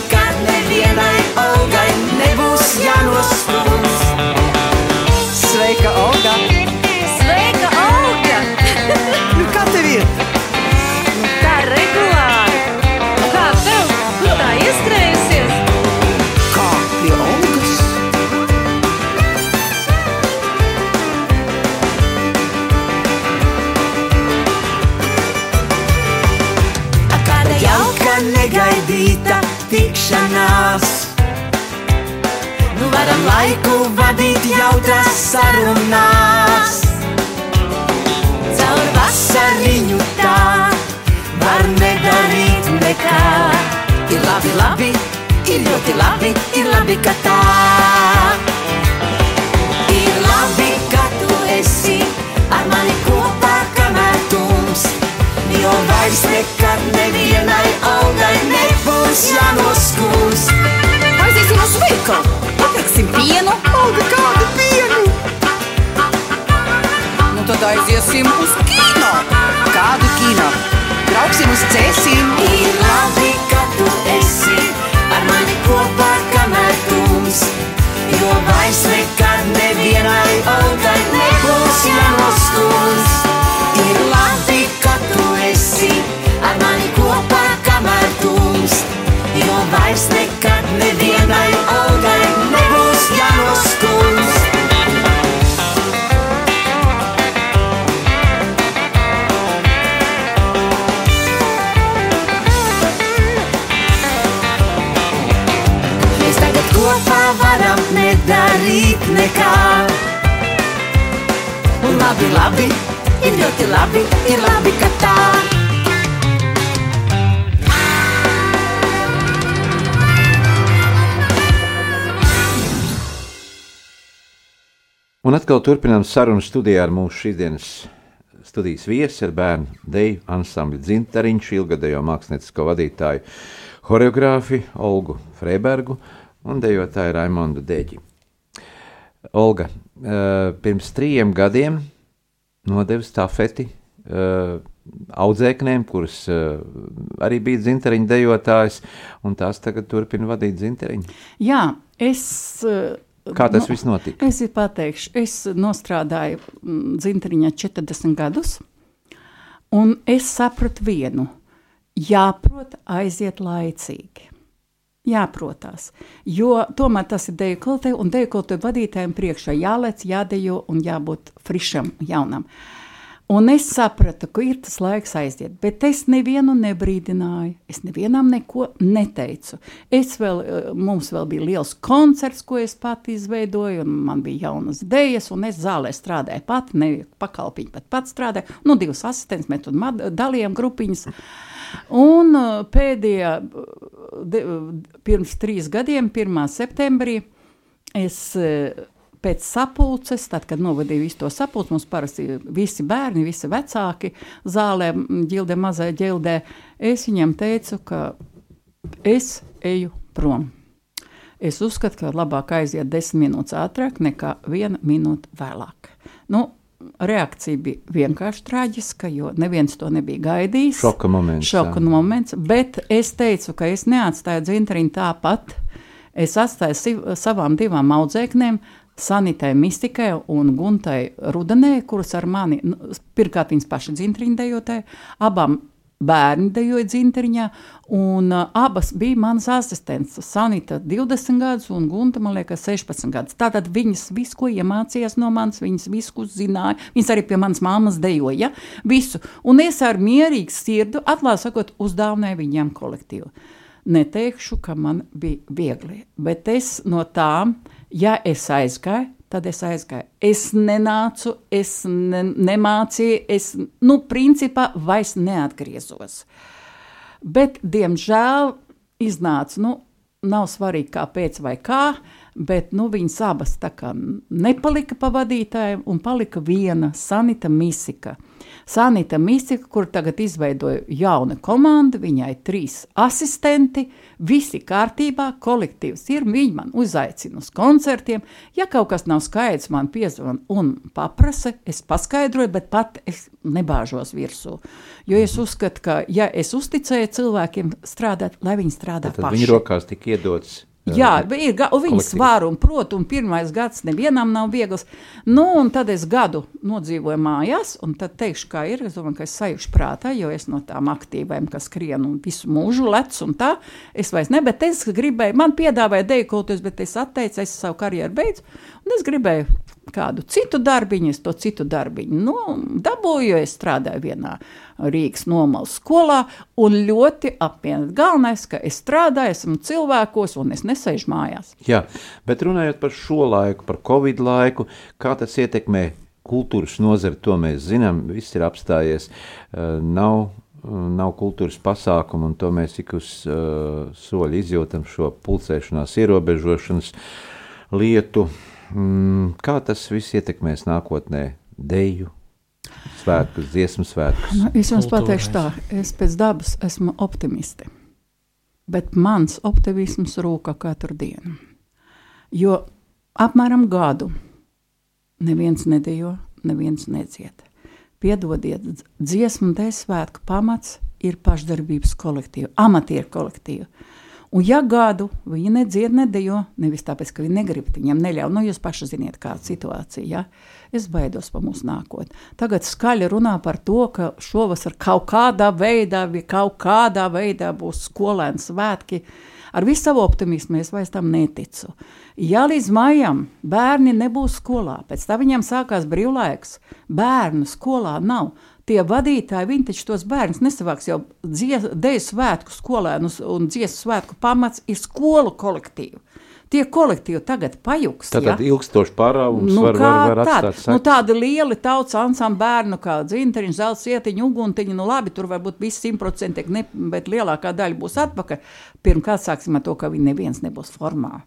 [SPEAKER 6] labi, ir ļoti labi, ir labi, ka tā. Un
[SPEAKER 1] atkal turpinām sarunu studijā ar mūsu šīsdienas studijas viesi, ar bērnu deju ansambļu Dzintariņš, ilgadējo māksliniecisko vadītāju, horeogrāfi Olgu Freibergu un dejotāju Raimondu Deģi. Olga, eh, pirms trījiem gadiem nodevu stafeti eh, audzēknēm, kuras eh, arī bija dzintariņu dejotājs, un tās tagad turpina vadīt dzintariņu.
[SPEAKER 2] Jā, es. eh,
[SPEAKER 1] Kā tas
[SPEAKER 2] nu,
[SPEAKER 1] viss notika?
[SPEAKER 2] Es pateikšu, es nostrādāju mm, dzintriņā 40 gadus, un es sapratu vienu. Jāprot aiziet laicīgi. Jāprotās, jo tomēr tas ir deju kultūra, un deju kultūra vadītājiem priekšā jālec, jādejo un jābūt frišam, jaunam. Un es sapratu, ka ir tas laiks aiziet, bet es nevienu nebrīdināju. Es nevienam neko neteicu. Es vēl, eh, mums vēl bija liels koncerts, ko es pati izveidoju, un man bija jaunas idejas, un es zālē strādāju pati, ne pakalpiņu, bet pats strādāju. Nu, divas asistents, mēs tur dalījām grupiņas. Un uh, pēdējā, uh, de, uh, pirms trīs gadiem, 1. septembrī, es pēc sapulces, tad, kad novadīju visu to sapulci, mums parasti visi bērni, visi vecāki zālē, ģildē, mazai ģildē, es viņam teicu, ka es eju prom. Es uzskatu, ka labāk aiziet desmit minūtes ātrāk nekā viena minūte vēlāk. Nu, reakcija bija vienkārši traģiska, jo neviens to nebija gaidījis.
[SPEAKER 1] Šoka moments,
[SPEAKER 2] Šoka
[SPEAKER 1] jā.
[SPEAKER 2] moments, bet es teicu, ka es neatstāju dzintariņu tāpat. Es atstāju savām divām audzēknēm, Sanitai Mistikai un Guntai Rudanē, kuras ar mani, nu, pirmkārt viņas paši dzintariņu dejotāji, abām bērni dejoja dzintariņā, un uh, abas bija manas asistentes. Sanita 20 gadus un Gunta, man liekas, 16 gadus. Tātad viņas visu, ko iemācījās no manis, viņas visu, zināja, viņas arī pie manas māmas dejoja, visu. Un es ar mierīgu sirdu, atklāti sakot, uzdāvināju viņiem kolektīvu. Neteikšu, ka man bija viegli, bet es no tām, ja es aizgāju, tad es aizgāju. Es nenācu, es ne, nemācīju, es, nu, principā vairs neatgriezos. Bet, diemžēl, iznāca, nu, nav svarīgi, kāpēc vai kā, bet nu, viņas abas kā nepalika pa vadītājiem, un palika viena Sanita Misika. Sanita Misika, kur tagad izveidoja jaunu komandu, viņai trīs asistenti, visi kārtībā, kolektīvs ir, viņi man uzaicina uz koncertiem, ja kaut kas nav skaidrs, man piezvan un paprasa, es paskaidroju, bet pat es nebāžos virsū, jo es uzskatu, ka, ja es uzticēju cilvēkiem strādāt, lai viņi strādā
[SPEAKER 1] Tad
[SPEAKER 2] paši.
[SPEAKER 1] viņa rokās tika iedots.
[SPEAKER 2] Jā, ir
[SPEAKER 1] kolektīvs.
[SPEAKER 2] svāra un prot, un pirmais gads nevienam nav viegls. Nu, un tad es gadu nodzīvoju mājās, un tad teikšu, kā ir. Es domāju, ka es sajūšu prātā, jo es no tām aktīvām, kas skrien un visu mūžu lec un tā, es vairs ne, bet es gribēju, man piedāvāja dejokoties, bet es atteicu, es savu karjeru beidzu, un es gribēju kādu citu darbiņu, es to citu darbiņu nu, dabūju, es strādāju vienā Rīgas nomalas skolā, un ļoti apvienot. Galvenais, ka es strādāju, esmu cilvēkos, un es nesēžu mājās.
[SPEAKER 1] Jā, bet runājot par šo laiku, par Covid laiku, kā tas ietekmē kultūras nozare, to mēs zinām, viss ir apstājies, uh, nav, nav kultūras pasākumu, un to mēs ik uz uh, soļu izjūtam šo pulcēšanās, ierobežošanas lietu. Mm, kā tas viss ietekmēs nākotnē deju, svētkus, dziesmu svētkus?
[SPEAKER 2] Nu, es jums pateikšu tā, es pēc dabas esmu optimiste. Bet mans optimisms rūka katru dienu. Jo apmēram gadu neviens nedejo, neviens nedzied. Piedodiet, dz- dziesmu dēļ svētku pamats ir pašdarbības kolektīva, amatieru kolektīva. Un ja gadu viņi nedzied, nedejo, nevis tāpēc, ka viņi negrib, viņiem neļauj, nu jūs paši ziniet, kāda situācija, ja? es baidos par mūsu nākotni. Tagad skaļi runā par to, ka šovasar kaut kādā veidā, kaut kādā veidā būs skolēnu svētki. Ar visu savu optimismu es vairs tam neticu. Ja līdz maijam bērni nebūs skolā, pēc tam viņiem sākās brīvlaiks, bērnu skolā nav. Tie vadītāji, viņi taču tos bērnus nesavāks jau dēļu svētku skolēnus un dziesmu svētku pamats ir skolu kolektīvi. Tie kolektīvi tagad pajuks.
[SPEAKER 1] Tad
[SPEAKER 2] ja?
[SPEAKER 1] ilgstošs pārāvums
[SPEAKER 2] Nu,
[SPEAKER 1] var, var, var
[SPEAKER 2] tād?
[SPEAKER 1] atstāt
[SPEAKER 2] nu,
[SPEAKER 1] sekas.
[SPEAKER 2] tādi lieli tautas ansambļi bērnu, kā dzinteriņš, zelta sietiņa, uguntiņa. Nu, labi, tur varbūt viss simtprocentīgi, ne, bet lielākā daļa būs atpakaļ. Pirmkārt, sāksim ar to, ka viņi neviens nebūs formā.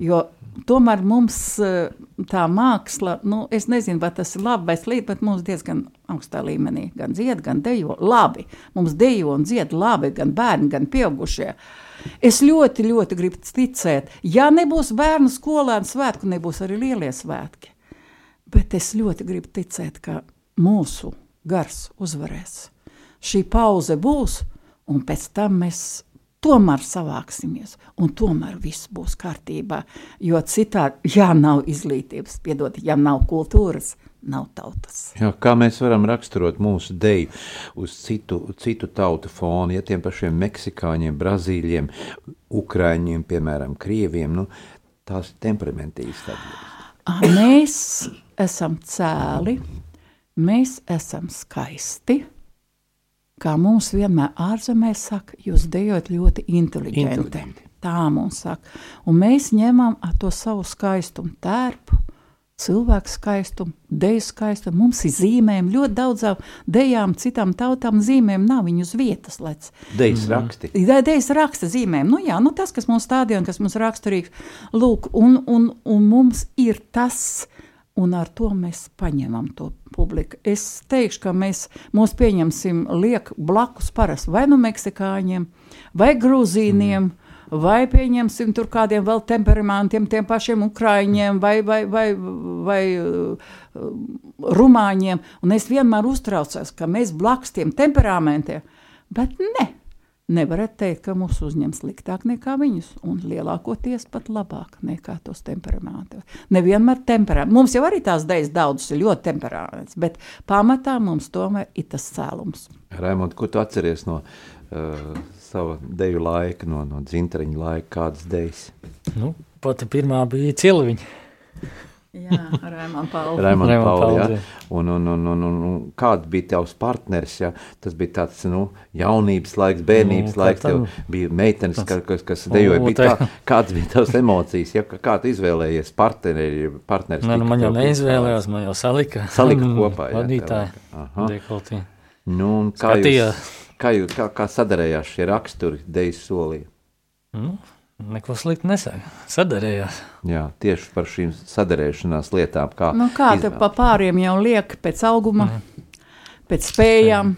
[SPEAKER 2] Jo tomēr mums eh, tā māksla, nu, es nezinu, vai tas ir labi vai slikti, bet mums diezgan augstā līmenī gan dzied, gan dejo. Labi, mums dejo un dzied labi, gan bērni, gan pieaugušie. Es ļoti, ļoti gribu ticēt, ja nebūs bērnu skolēnu svētku, nebūs arī lielie svētki. Bet es ļoti gribu ticēt, ka mūsu gars uzvarēs. Šī pauze būs, un pēc tam mēs tomēr savāksimies, un tomēr viss būs kārtībā. Jo citādi, ja nav izglītības, piedod, ja nav kultūras, nav tautas.
[SPEAKER 1] Jā, kā mēs varam raksturot mūsu deju uz citu, citu tautu fonu, ja tiem pašiem meksikāņiem, brazīļiem, ukrāņiem, piemēram, krieviem, nu, tās ir temperamentīgas tādas.
[SPEAKER 2] Mēs esam cēli, mēs esam skaisti. Kā mums vienmēr ārzemēs saka, jūs dejojat ļoti inteliģenti.
[SPEAKER 1] Inteliģenti.
[SPEAKER 2] Tā mums saka. Un mēs ņemam to savu skaistumu tērpu, cilvēku skaistumu, deju skaistumu. Mums ir zīmējumi ļoti daudzām dejām, citām tautām zīmējumi nav viņu uz vietas. Lec.
[SPEAKER 1] Dejas raksti.
[SPEAKER 2] Idejas raksta zīmēm. Nu, jā, nu, tas, kas mums stādījā, kas mums raksturīgs, lūk, un, un, un mums ir tas, un ar to mēs paņemam to publiku. Es teikšu, ka mēs mūs pieņemsim liek blakus parasti vai nu meksikāņiem, vai grūzīniem. Mm. Vai pieņemsim tur kādiem vēl temperamentiem, tiem pašiem ukrāņiem vai, vai, vai, vai uh, rumāņiem. Un es vienmēr uztraucos, ka mēs blakus tiem temperamentiem, bet ne. Nevarat teikt, ka mūs uzņem sliktāk nekā viņus, un lielākoties pat labāk nekā tos temperamentus. Nevienmēr temperaments. Mums jau arī tās idejas daudzas ir ļoti temperaments, bet pamatā mums tomēr ir tas cēlums.
[SPEAKER 1] Raimond, ko tu atceries no uh, sava deju laika, no, no dzinteriņa laika, kādas dejas?
[SPEAKER 3] Nu, pati pirmā bija cilviņa.
[SPEAKER 2] Jā, Raimonds Pauls.
[SPEAKER 1] Raimond
[SPEAKER 3] Raimond
[SPEAKER 1] Pauli,
[SPEAKER 3] Pauli,
[SPEAKER 1] ja? un, un, un, un, un, un kāds bija tavs partneris, ja? tas bija tāds, nu, jaunības laiks, bērnības
[SPEAKER 3] Nu,
[SPEAKER 1] laiks, tev bija meitenes, kas, kas, kas dejoja,
[SPEAKER 3] O,
[SPEAKER 1] bija
[SPEAKER 3] tā-
[SPEAKER 1] kā, kāds bija tavs emocijas, ja? kā tu izvēlējies partneri, partneris?
[SPEAKER 3] Nē, nu, man jau neizvēlējās, man jau salika.
[SPEAKER 1] Salika kopā, jā,
[SPEAKER 3] Vadītāji. Dekoltī.
[SPEAKER 1] Nu, un kā, jūs,
[SPEAKER 3] Skatījās.
[SPEAKER 1] kā, jūs, kā, kā sadarējās šie raksturi dejas solī?
[SPEAKER 3] Nu, neko sliktu nesaka. Sadarējās.
[SPEAKER 1] Jā, tieši par šīm sadarēšanās lietām. Kā
[SPEAKER 2] Nu, kā te
[SPEAKER 1] izvēle.
[SPEAKER 2] pa pāriem jau liek pēc auguma, pēc spējām.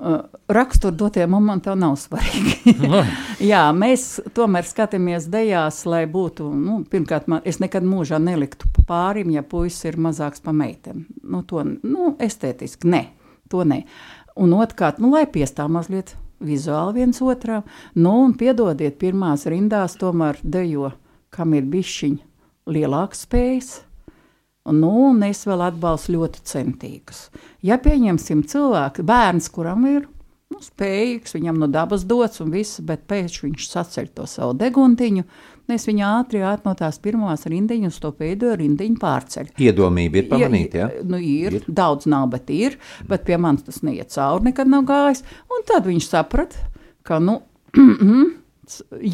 [SPEAKER 2] Uh, Rakstur dotie momenti nav svarīgi.
[SPEAKER 3] Nu,
[SPEAKER 2] Jā, mēs tomēr skatāmies dejās, lai būtu, nu, pirmkārt, man, es nekad mūžā neliktu pārim, ja puisis ir mazāks pa meiteni. Nu, to, nu, estētiski, ne, to ne. Un otrkārt, nu, lai piestāv mazliet vizuāli viens otram, nu, un piedodiet, pirmās rindās tomēr dejo, kam ir bišķiņ lielāks spējas. Nu, un es vēl atbalstu ļoti centīgus. Ja pieņemsim cilvēku, bērns, kuram ir nu, spējīgs, viņam no dabas dots un viss, bet pēkšņi viņš saceļ to savu deguntiņu, un es viņu ātri ātri no tās pirmās rindiņas uz to pēdējo rindiņu pārceļu.
[SPEAKER 1] Iedomība ir pamanīta, ja?
[SPEAKER 2] nu, ir, ir. Daudz nav, bet ir. Bet pie manis tas neiet cauri, nekad nav gājis. Un tad viņš saprata, ka nu,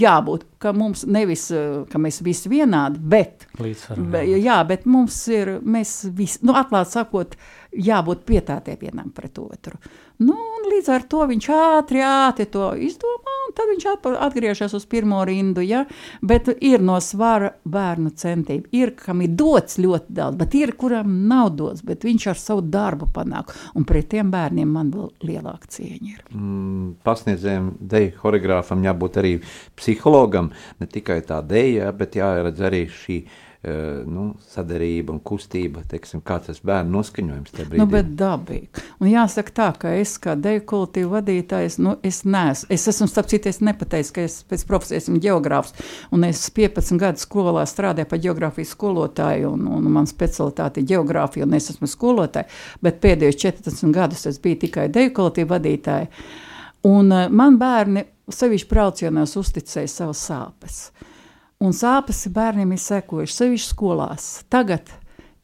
[SPEAKER 2] jābūt, ka mums nevis, ka mēs visi vienādi, bet, be, jā, bet mums ir, mēs visi, nu, atklāt sakot, jābūt pietātiem vienam pret otru. Nu, un līdz ar to viņš ātri, ātri to izdomā, un tad viņš atgriežas uz pirmo rindu, ja? bet ir no svara bērnu centība. Ir, kam ir dots ļoti daudz, bet ir, kuram nav dots, bet viņš ar savu darbu panāk, un pret tiem bērniem man vēl lielāka cieņa ir.
[SPEAKER 1] Mm, pasniedzējiem, deju choreogrāfam jābūt arī psihologam, ne tikai tā deja, bet jāredz arī šī eh, nu, sadarība un kustība, teiksim, kā tas bērnu noskaņojums tajā brīdī.
[SPEAKER 2] Nu, bet dabīgi. Un jāsaka tā, ka es kā deju kultīvu vadītājs, nu, es neesmu, es esmu, starp citu, es nepateicu, ka es pēc profesijas esmu geogrāfs, un es 15 gadu skolā strādāju par geogrāfijas skolotāju, un, un man specialitāte ir geogrāfija, un es esmu skolotāja, bet pēdējos 14 gadus es biju tikai deju kultīvu vadītāja, un uh, man bērni sevišķi braucienos uzticēja savas sāpes. Un sāpes bērniem ir sekojušas, sevišķi skolās. Tagad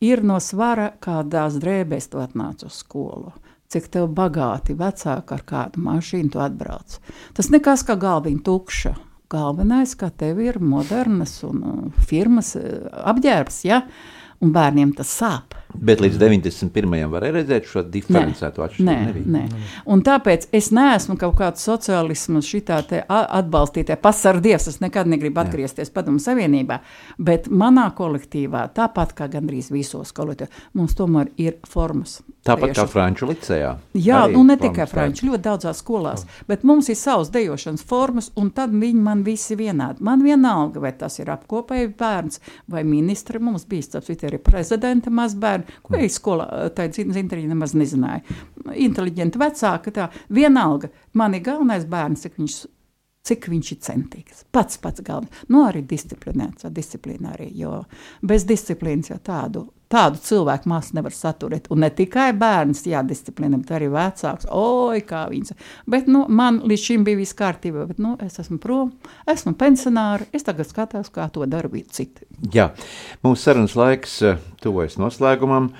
[SPEAKER 2] ir no svara, kādās drēbēs tu atnāc uz skolu. Cik tev bagāti vecāki ar kādu mašīnu tu atbrauc. Tas nekas kā galviņa tukša. Galvenais, ka tev ir modernas un uh, firmas uh, apģērbs, ja? un bērniem tas sāp.
[SPEAKER 1] Bet līdz 91. varēja redzēt šo diferencētu
[SPEAKER 2] Nē,
[SPEAKER 1] atšķirību. nebija.
[SPEAKER 2] nē. Un tāpēc es neesmu kaut kāds sociālisms, šitā atbalstītāja pasardies. Es nekad negribu atgriezties Padomu Savienībā, bet manā kolektīvā, tāpat kā gandrīz visos kolektīvos, mums tomēr ir formas.
[SPEAKER 1] Tāpat kā
[SPEAKER 2] Tieši.
[SPEAKER 1] Franču licejā.
[SPEAKER 2] Jā, un ne tikai franču, ļoti daudzās skolās, bet mums ir savas dejošanas formas, un tad viņi man visi vienādi. Man vienalga, vai tas ir apkopēji bērns vai ministri. Mums bija, starp citu, arī prezidenta mazbērni, ko es skolā, tā zintriņa nemaz nezināju. Inteliģenti vecāki, tā vienalga. Man ir galvenais bērns, cik viņš cik viņš ir centīgs. Pats pats galvenais. Nu, arī disciplinēts, ar disciplīnu arī, jo bez disciplīnas jau tādu, tādu cilvēku mās nevar saturēt. Un ne tikai bērns jādisciplinē, bet arī vecāks. Oi, kā viņas. Bet, nu, man līdz šim bija viss kārtībā, bet, nu, es esmu prom, esmu pensionāri, es tagad skatos, kā to dara citi.
[SPEAKER 1] Jā, mūsu sarunas laiks eh, tuvojas noslēgumam,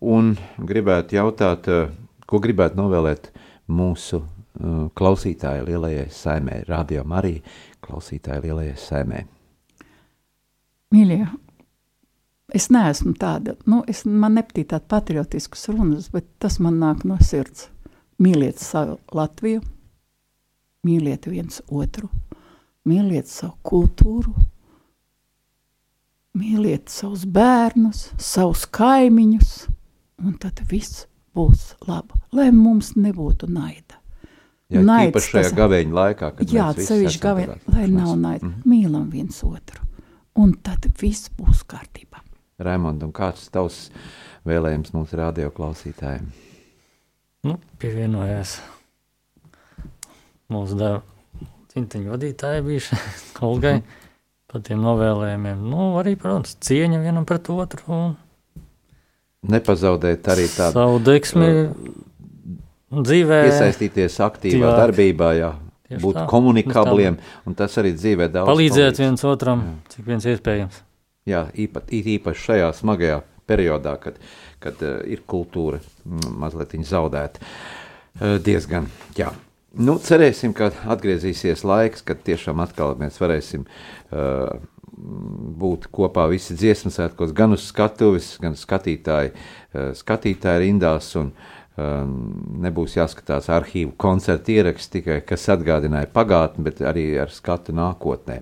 [SPEAKER 1] un gribētu jautāt, eh, ko gribētu novēlēt mūsu eh, klausītāju lielajai saimē, radio Marija klausītāju lielajai saimē.
[SPEAKER 2] Mīļie, es neesmu tāda, nu, es, man nepatīk tāda patriotiskas runas, bet tas man nāk no sirds. Mīliet savu Latviju, mīliet viens otru, mīliet savu kultūru, mīliet savus bērnus, savus kaimiņus, un tad viss būs labi. Lai mums nebūtu naida.
[SPEAKER 1] Jā,
[SPEAKER 2] Naids
[SPEAKER 1] īpaši šajā
[SPEAKER 2] tas-
[SPEAKER 1] gaveņa laikā, kad
[SPEAKER 2] Jā,
[SPEAKER 1] mēs visi tādā-
[SPEAKER 2] lai nav naida. Mīlam viens otru, un tad viss būs kārtībā.
[SPEAKER 1] Raimond, un kāds tavs vēlējums mūsu radio klausītājiem?
[SPEAKER 3] Nu, pievienojās mūsu darba cimtiņu vadītāja bijušai Olgai par tiem novēlējumiem. Nu, arī, protams, cieņa vienam pret otru un
[SPEAKER 1] Nepazaudēt arī tādu
[SPEAKER 3] savu deksmi dzīvē.
[SPEAKER 1] iesaistīties aktīvā
[SPEAKER 3] Aktīvāk.
[SPEAKER 1] darbībā, jā,
[SPEAKER 3] Tieši
[SPEAKER 1] būt
[SPEAKER 3] tā.
[SPEAKER 1] komunikabliem, un tas arī dzīvē daudz
[SPEAKER 3] Palīdzēt
[SPEAKER 1] palīdz.
[SPEAKER 3] viens otram, cik viens iespējams.
[SPEAKER 1] Jā, īpa, it īpaši šajā smagajā periodā, kad, kad uh, ir kultūra mazliet zaudēta. Uh, diezgan, jā. Nu, cerēsim, ka atgriezīsies laiks, kad tiešām atkal mēs varēsim uh, būt kopā visi dziesmu svētkos, gan uz skatuves, gan skatītāji, uh, skatītāji rindās. Un, um, nebūs jāskatās arhīvu koncertu ieraksti tikai, kas atgādināja pagātni, bet arī ar skatu nākotnē.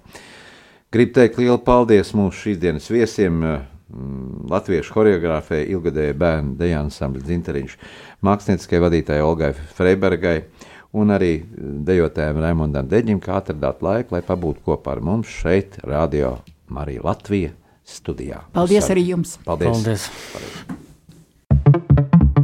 [SPEAKER 1] Gribu teikt lielu paldies mūsu šīsdienas viesiem, mm, latviešu choreogrāfei, ilgadējai bērnu deju ansambļa Zinteriņš, mākslinieckajai vadītājai Olgai Freibergai un arī dejotājiem Raimondam Deģim, kā atradāt laiku, lai pabūtu kopā ar mums šeit, Radio Marija Latvija studijā.
[SPEAKER 2] Paldies arī jums!
[SPEAKER 1] Paldies!
[SPEAKER 3] Paldies!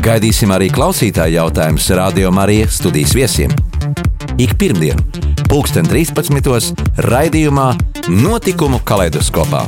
[SPEAKER 7] Gaidīsim arī klausītāju jautājumus Radio Marija studijas viesiem. Ik pirmdienu, pulksten 13. raidījumā Notikumu kaleidoskopā.